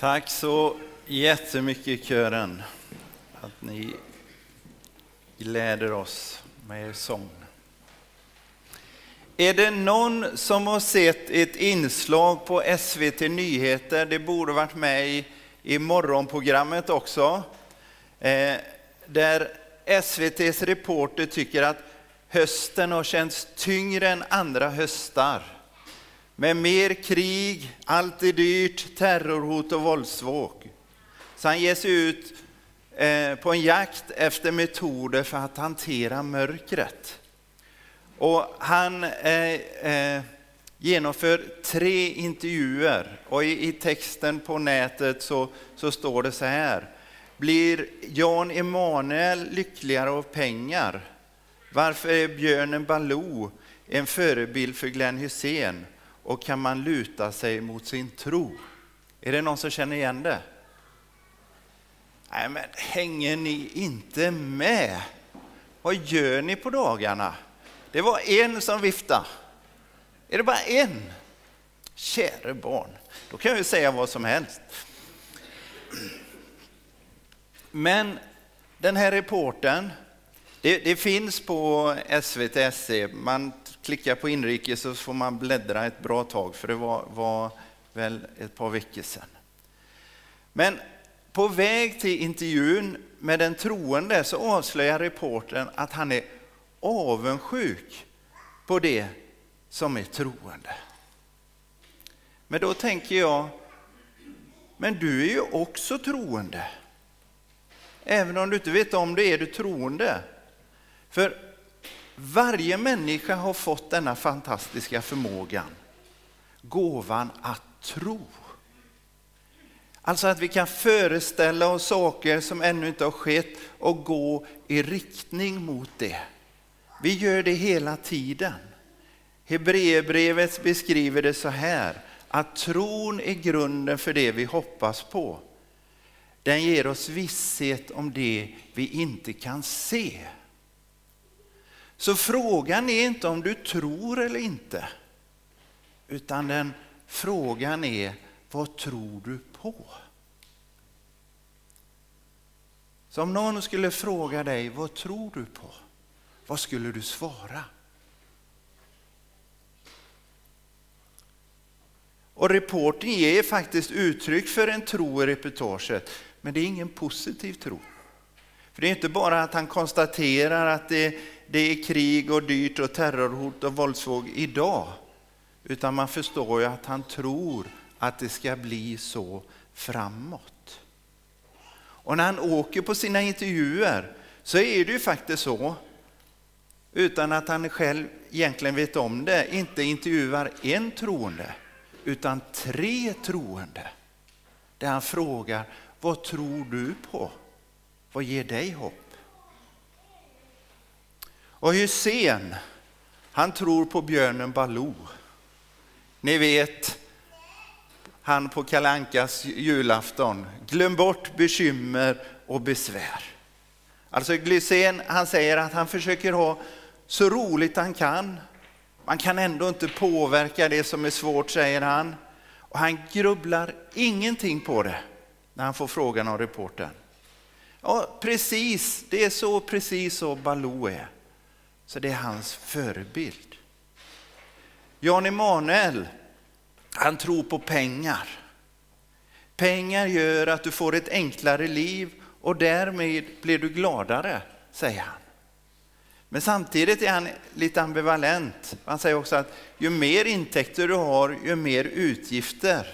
Tack så jättemycket kören att ni gläder oss med er sång. Är det någon som har sett ett inslag på SVT Nyheter, det borde varit med i, i morgonprogrammet också, eh, där SVTs reporter tycker att hösten har känts tyngre än andra höstar. Med mer krig, allt är dyrt, terrorhot och våldsvåg. Så han ger sig ut eh, på en jakt efter metoder för att hantera mörkret. Och han eh, eh, genomför tre intervjuer och i, i, texten på nätet så, så står det så här. Blir Jan Emanuel lyckligare av pengar? Varför är björnen Baloo en förebild för Glenn Hussein? Och kan man luta sig mot sin tro? Är det någon som känner igen det? Nej, men hänger ni inte med? Vad gör ni på dagarna? Det var en som viftade. Är det bara en? Käre barn, då kan jag ju säga vad som helst. Men den här reporten, det, det finns på SVT.se. Man Klicka på inrikes så får man bläddra ett bra tag, för det var, var väl ett par veckor sedan. Men på väg till intervjun med den troende så avslöjar reportern att han är avundsjuk på det som är troende. Men då tänker jag, men du är ju också troende. Även om du inte vet om det är du troende. För varje människa har fått denna fantastiska förmågan, gåvan att tro. Alltså att vi kan föreställa oss saker som ännu inte har skett och gå i riktning mot det. Vi gör det hela tiden. Hebreerbrevet beskriver det så här, att tron är grunden för det vi hoppas på. Den ger oss visshet om det vi inte kan se. Så frågan är inte om du tror eller inte, utan den frågan är vad tror du på? Så om någon skulle fråga dig, vad tror du på? Vad skulle du svara? Och reporten ger faktiskt uttryck för en tro i reportaget, men det är ingen positiv tro. För det är inte bara att han konstaterar att det, det är krig och dyrt och terrorhot och våldsvåg idag, utan man förstår ju att han tror att det ska bli så framåt. Och när han åker på sina intervjuer så är det ju faktiskt så utan att han själv egentligen vet om det, inte intervjuar en troende, utan tre troende. Där han frågar, vad tror du på? Vad ger dig hopp? Och Hussein, han tror på björnen Baloo. Ni vet, han på Kalankas julafton. Glöm bort bekymmer och besvär. Alltså Glysén, han säger att han försöker ha så roligt han kan. Man kan ändå inte påverka det som är svårt, säger han. Och han grubblar ingenting på det när han får frågan av reportern. Ja, precis, det är så precis så Baloo är. Så det är hans förebild. Jan Emanuel, han tror på pengar. Pengar gör att du får ett enklare liv och därmed blir du gladare, säger han. Men samtidigt är han lite ambivalent. Han säger också att ju mer intäkter du har, ju mer utgifter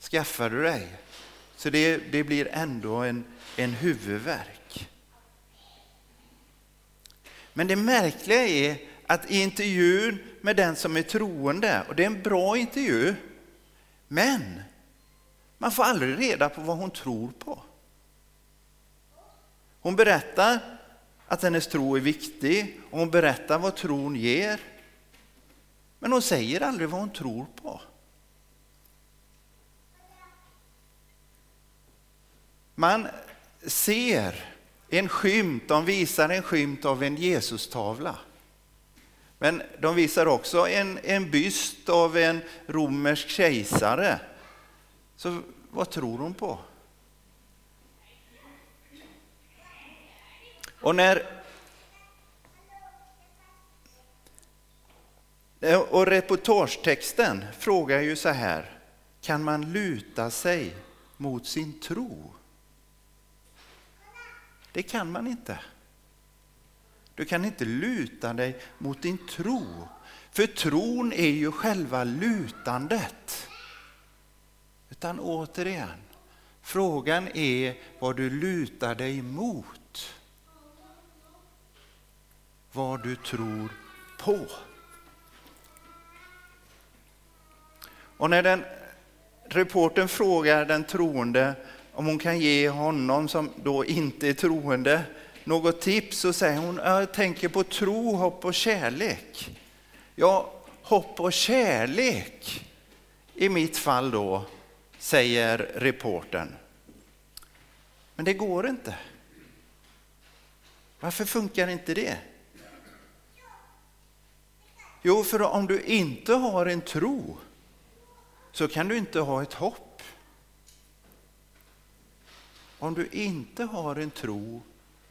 skaffar du dig. Så det, det blir ändå en, en huvudvärk. Men det märkliga är att i intervjun med den som är troende, och det är en bra intervju, men man får aldrig reda på vad hon tror på. Hon berättar att hennes tro är viktig och hon berättar vad tron ger. Men hon säger aldrig vad hon tror på. Man ser en skymt, de visar en skymt av en Jesus-tavla. Men de visar också en, en byst av en romersk kejsare. Så vad tror hon på? Och när och reportagetexten frågar ju så här, kan man luta sig mot sin tro? Det kan man inte. Du kan inte luta dig mot din tro. För tron är ju själva lutandet. Utan återigen, frågan är vad du lutar dig mot. Vad du tror på. Och när den reporten frågar den troende om hon kan ge honom som då inte är troende något tips så säger hon, jag tänker på tro, hopp och kärlek. Ja, hopp och kärlek i mitt fall då, säger reporten. Men det går inte. Varför funkar inte det? Jo, för om du inte har en tro så kan du inte ha ett hopp. Om du inte har en tro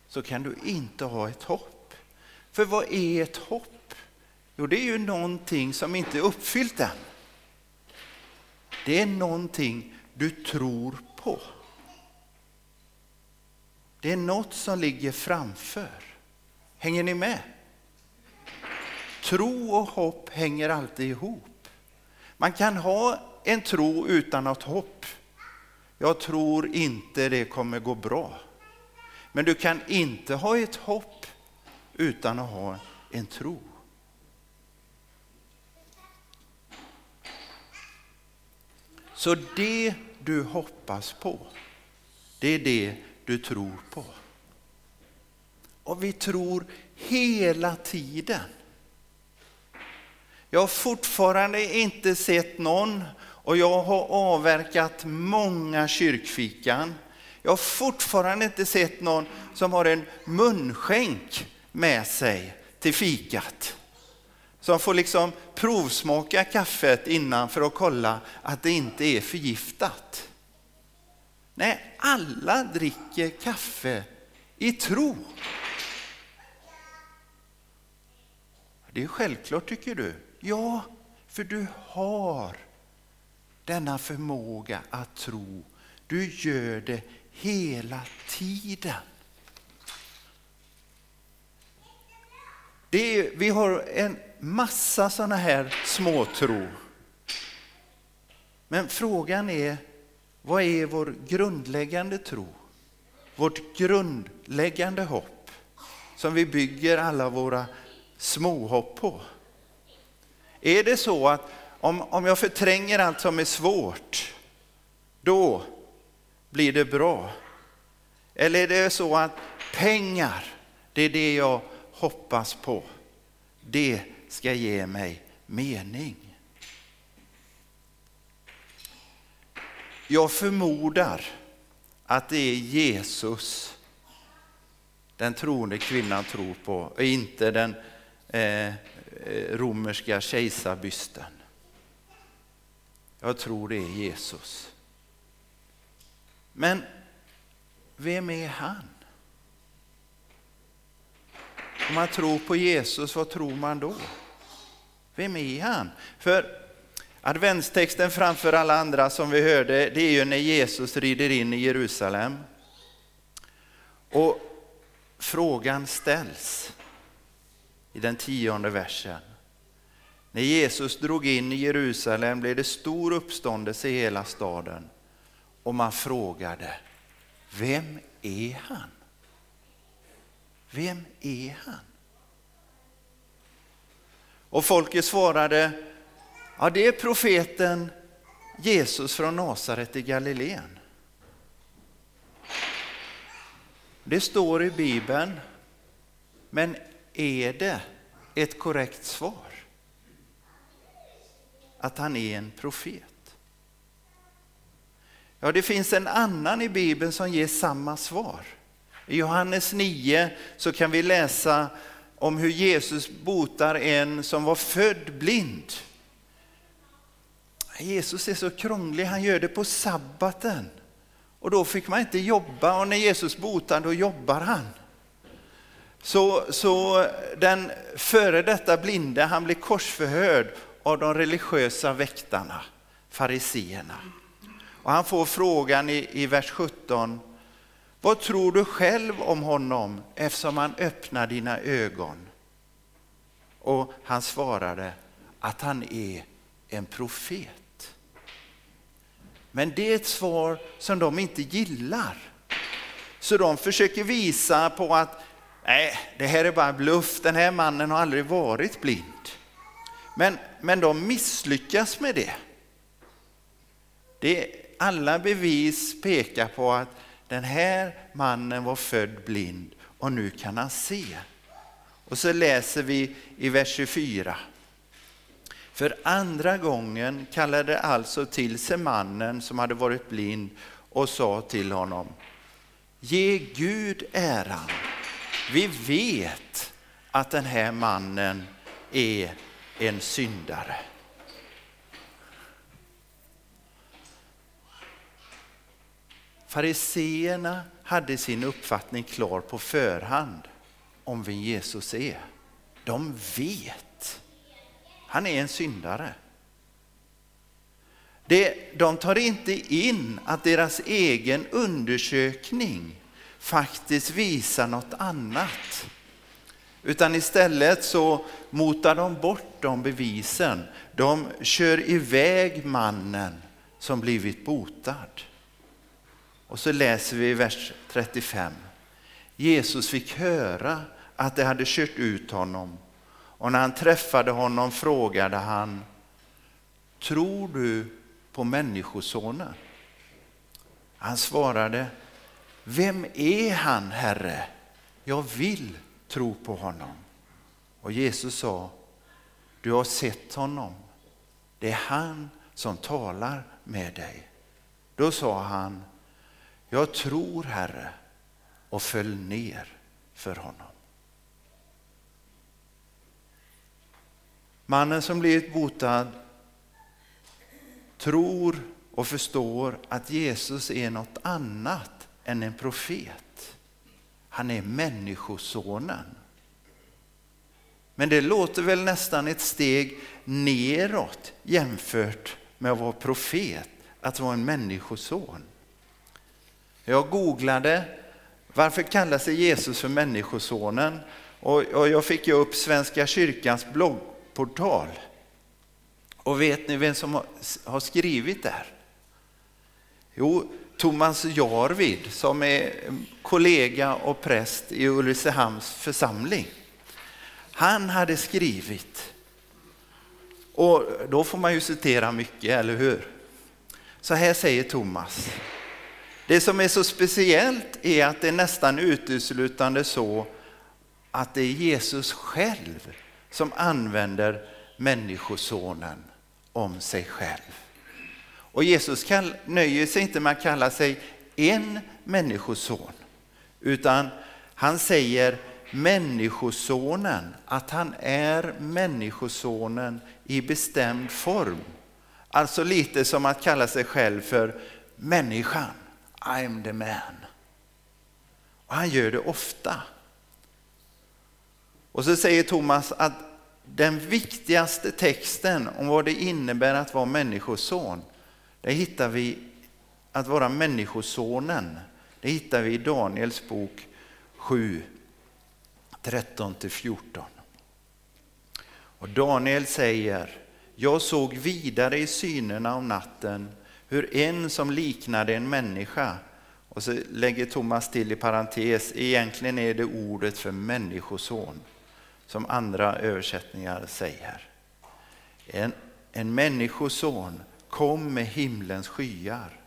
så kan du inte ha ett hopp. För vad är ett hopp? Jo, det är ju någonting som inte är uppfyllt än. Det är någonting du tror på. Det är något som ligger framför. Hänger ni med? Tro och hopp hänger alltid ihop. Man kan ha en tro utan att hopp. Jag tror inte det kommer gå bra. Men du kan inte ha ett hopp utan att ha en tro. Så det du hoppas på, det är det du tror på. Och vi tror hela tiden. Jag har fortfarande inte sett någon och jag har avverkat många kyrkfikan. Jag har fortfarande inte sett någon som har en munskänk med sig till fikat. Som får liksom provsmaka kaffet innan för att kolla att det inte är förgiftat. Nej, alla dricker kaffe i tro. Det är självklart tycker du. Ja, för du har denna förmåga att tro. Du gör det hela tiden. Är, vi har en massa sådana här småtro. Men frågan är, vad är vår grundläggande tro? Vårt grundläggande hopp som vi bygger alla våra småhopp på. Är det så att om, om jag förtränger allt som är svårt, då blir det bra? Eller är det så att pengar, det är det jag hoppas på. Det ska ge mig mening. Jag förmodar att det är Jesus den troende kvinnan tror på och inte den eh, eh romerska kejsarbysten. Jag tror det är Jesus. Men vem är han? Om man tror på Jesus, vad tror man då? Vem är han? För adventstexten framför alla andra som vi hörde, det är ju när Jesus rider in i Jerusalem. Och frågan ställs i den tionde versen. När Jesus drog in i Jerusalem blev det stor uppståndelse i hela staden och man frågade, vem är han? Vem är han? Och folket svarade, ja det är profeten Jesus från Nasaret i Galileen. Det står i Bibeln, men är det ett korrekt svar? Att han är en profet? Ja, det finns en annan i Bibeln som ger samma svar. I Johannes 9 så kan vi läsa om hur Jesus botar en som var född blind. Jesus är så krånglig, han gör det på sabbaten. Och då fick man inte jobba och när Jesus botar då jobbar han. Så, så den före detta blinde han blir korsförhörd av de religiösa väktarna, fariseerna. Och han får frågan i, i vers 17. Vad tror du själv om honom eftersom han öppnar dina ögon? Och han svarade att han är en profet. Men det är ett svar som de inte gillar. Så de försöker visa på att nej, det här är bara bluff, den här mannen har aldrig varit blind. Men, men de misslyckas med det. det. Alla bevis pekar på att den här mannen var född blind och nu kan han se. Och så läser vi i vers 24. För andra gången kallade alltså till sig mannen som hade varit blind och sa till honom, ge Gud äran. Vi vet att den här mannen är en syndare. Fariseerna hade sin uppfattning klar på förhand om vem Jesus är. De vet. Han är en syndare. Det, de tar inte in att deras egen undersökning faktiskt visar något annat. Utan istället så motar de bort de bevisen. De kör iväg mannen som blivit botad. Och så läser vi i vers 35. Jesus fick höra att de hade kört ut honom och när han träffade honom frågade han Tror du på Människosonen? Han svarade Vem är han, Herre? Jag vill tro på honom. Och Jesus sa Du har sett honom. Det är han som talar med dig. Då sa han Jag tror, Herre, och föll ner för honom. Mannen som blivit botad tror och förstår att Jesus är något annat än en profet. Han är människosonen. Men det låter väl nästan ett steg neråt jämfört med att vara profet, att vara en människoson. Jag googlade varför kallar sig Jesus för Människosonen och jag fick ju upp Svenska kyrkans bloggportal. Och vet ni vem som har skrivit där? Jo, Thomas Jarvid som är kollega och präst i Ulricehamns församling. Han hade skrivit, och då får man ju citera mycket, eller hur? Så här säger Thomas. Det som är så speciellt är att det är nästan uteslutande så att det är Jesus själv som använder Människosonen om sig själv. Och Jesus kall, nöjer sig inte med att kalla sig en människoson, utan han säger Människosonen, att han är Människosonen i bestämd form. Alltså lite som att kalla sig själv för människan, I'm the man. Och han gör det ofta. Och så säger Thomas att den viktigaste texten om vad det innebär att vara människoson, det hittar vi att vara människosonen. Det hittar vi i Daniels bok 7, 13-14. Och Daniel säger, jag såg vidare i synerna om natten hur en som liknade en människa, och så lägger Thomas till i parentes, egentligen är det ordet för människoson som andra översättningar säger. En, en människoson kom med himlens skyar.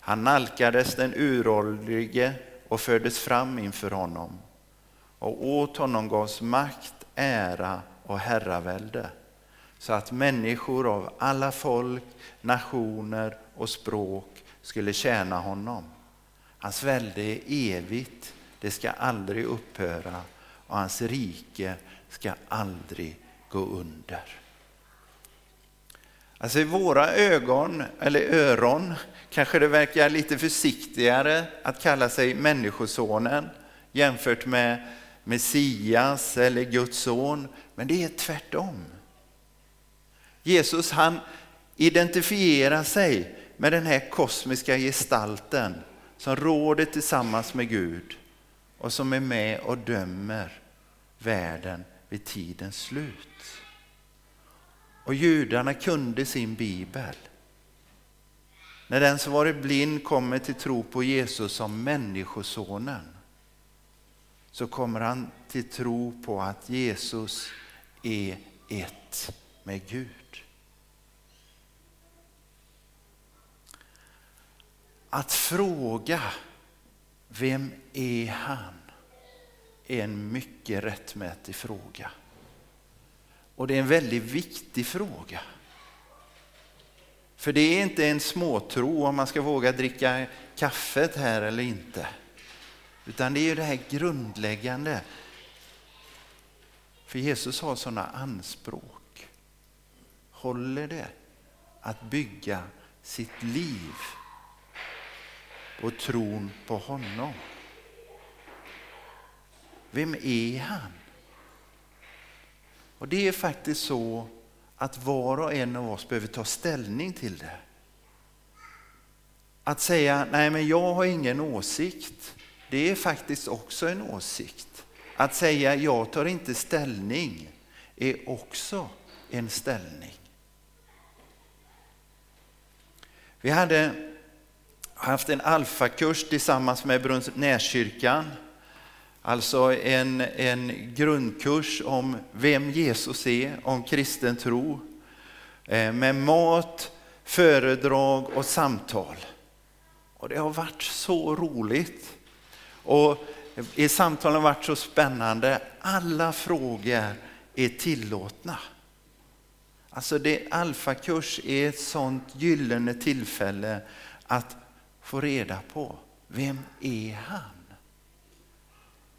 Han nalkades den uråldrige och fördes fram inför honom. Och åt honom gavs makt, ära och herravälde så att människor av alla folk, nationer och språk skulle tjäna honom. Hans välde är evigt, det ska aldrig upphöra och hans rike ska aldrig gå under. Alltså i våra ögon eller öron kanske det verkar lite försiktigare att kalla sig Människosonen jämfört med Messias eller Guds son. Men det är tvärtom. Jesus han identifierar sig med den här kosmiska gestalten som råder tillsammans med Gud och som är med och dömer världen vid tidens slut. Och judarna kunde sin bibel. När den som varit blind kommer till tro på Jesus som Människosonen så kommer han till tro på att Jesus är ett med Gud. Att fråga vem är han är en mycket rättmätig fråga. Och det är en väldigt viktig fråga. För det är inte en småtro om man ska våga dricka kaffet här eller inte. Utan det är det här grundläggande. För Jesus har sådana anspråk. Håller det att bygga sitt liv på tron på honom? Vem är han? Och det är faktiskt så att var och en av oss behöver ta ställning till det. Att säga, nej men jag har ingen åsikt, det är faktiskt också en åsikt. Att säga, jag tar inte ställning, är också en ställning. Vi hade haft en alfakurs tillsammans med Brunnsnäskyrkan Alltså en, en grundkurs om vem Jesus är, om kristen tro. Eh, med mat, föredrag och samtal. Och det har varit så roligt. Och i samtalen har varit så spännande. Alla frågor är tillåtna. Alltså det, alfakurs är ett sånt gyllene tillfälle att få reda på vem är han?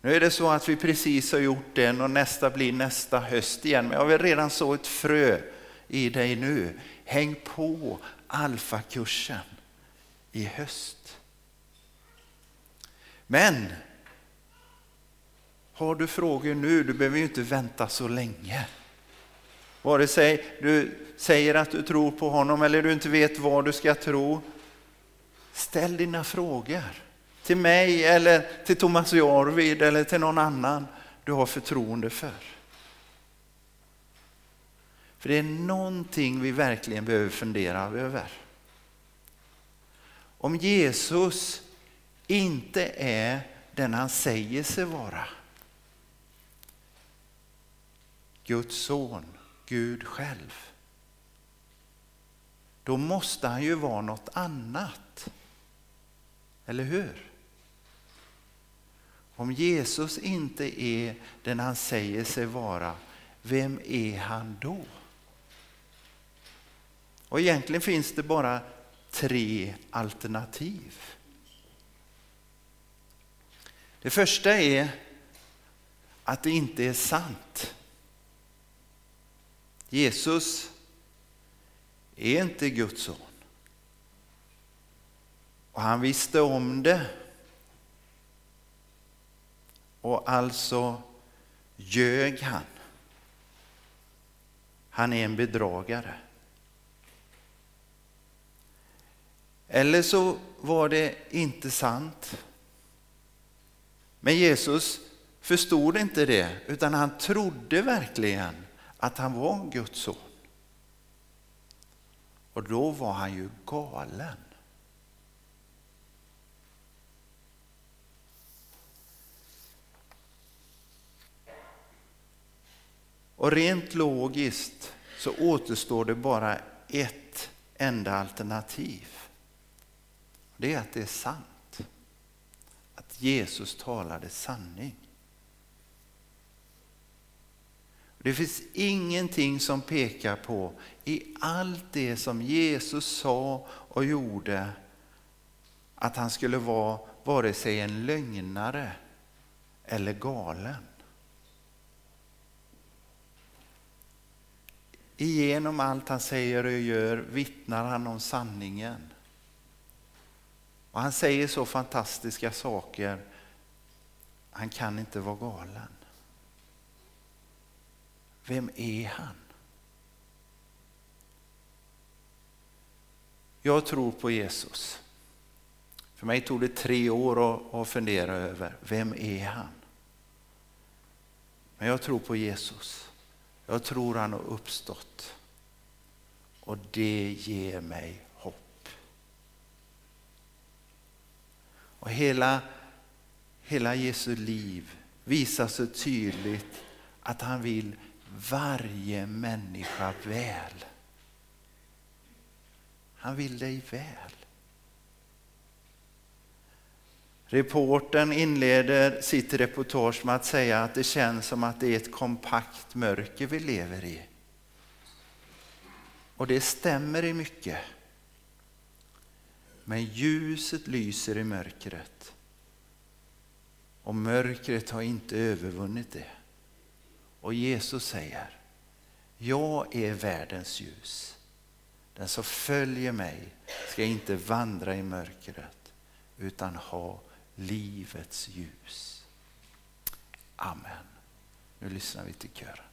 Nu är det så att vi precis har gjort den och nästa blir nästa höst igen. Men jag vill redan så ett frö i dig nu. Häng på alfakursen i höst. Men har du frågor nu, du behöver ju inte vänta så länge. Vare sig du säger att du tror på honom eller du inte vet vad du ska tro. Ställ dina frågor till mig eller till Thomas Jarvid eller till någon annan du har förtroende för. För det är någonting vi verkligen behöver fundera över. Om Jesus inte är den han säger sig vara. Guds son, Gud själv. Då måste han ju vara något annat. Eller hur? Om Jesus inte är den han säger sig vara, vem är han då? Och egentligen finns det bara tre alternativ. Det första är att det inte är sant. Jesus är inte Guds son. Och han visste om det och alltså ljög han. Han är en bedragare. Eller så var det inte sant. Men Jesus förstod inte det, utan han trodde verkligen att han var Guds son. Och då var han ju galen. Och rent logiskt så återstår det bara ett enda alternativ. Det är att det är sant. Att Jesus talade sanning. Det finns ingenting som pekar på i allt det som Jesus sa och gjorde att han skulle vara vare sig en lögnare eller galen. Igenom allt han säger och gör vittnar han om sanningen. Och han säger så fantastiska saker. Han kan inte vara galen. Vem är han? Jag tror på Jesus. För mig tog det tre år att fundera över, vem är han? Men jag tror på Jesus. Jag tror han har uppstått. Och det ger mig hopp. Och hela, hela Jesu liv visar så tydligt att han vill varje människa väl. Han vill dig väl. Reporten inleder sitt reportage med att säga att det känns som att det är ett kompakt mörker vi lever i. Och det stämmer i mycket. Men ljuset lyser i mörkret. Och mörkret har inte övervunnit det. Och Jesus säger, jag är världens ljus. Den som följer mig ska inte vandra i mörkret utan ha livets ljus. Amen. Nu lyssnar vi till kören.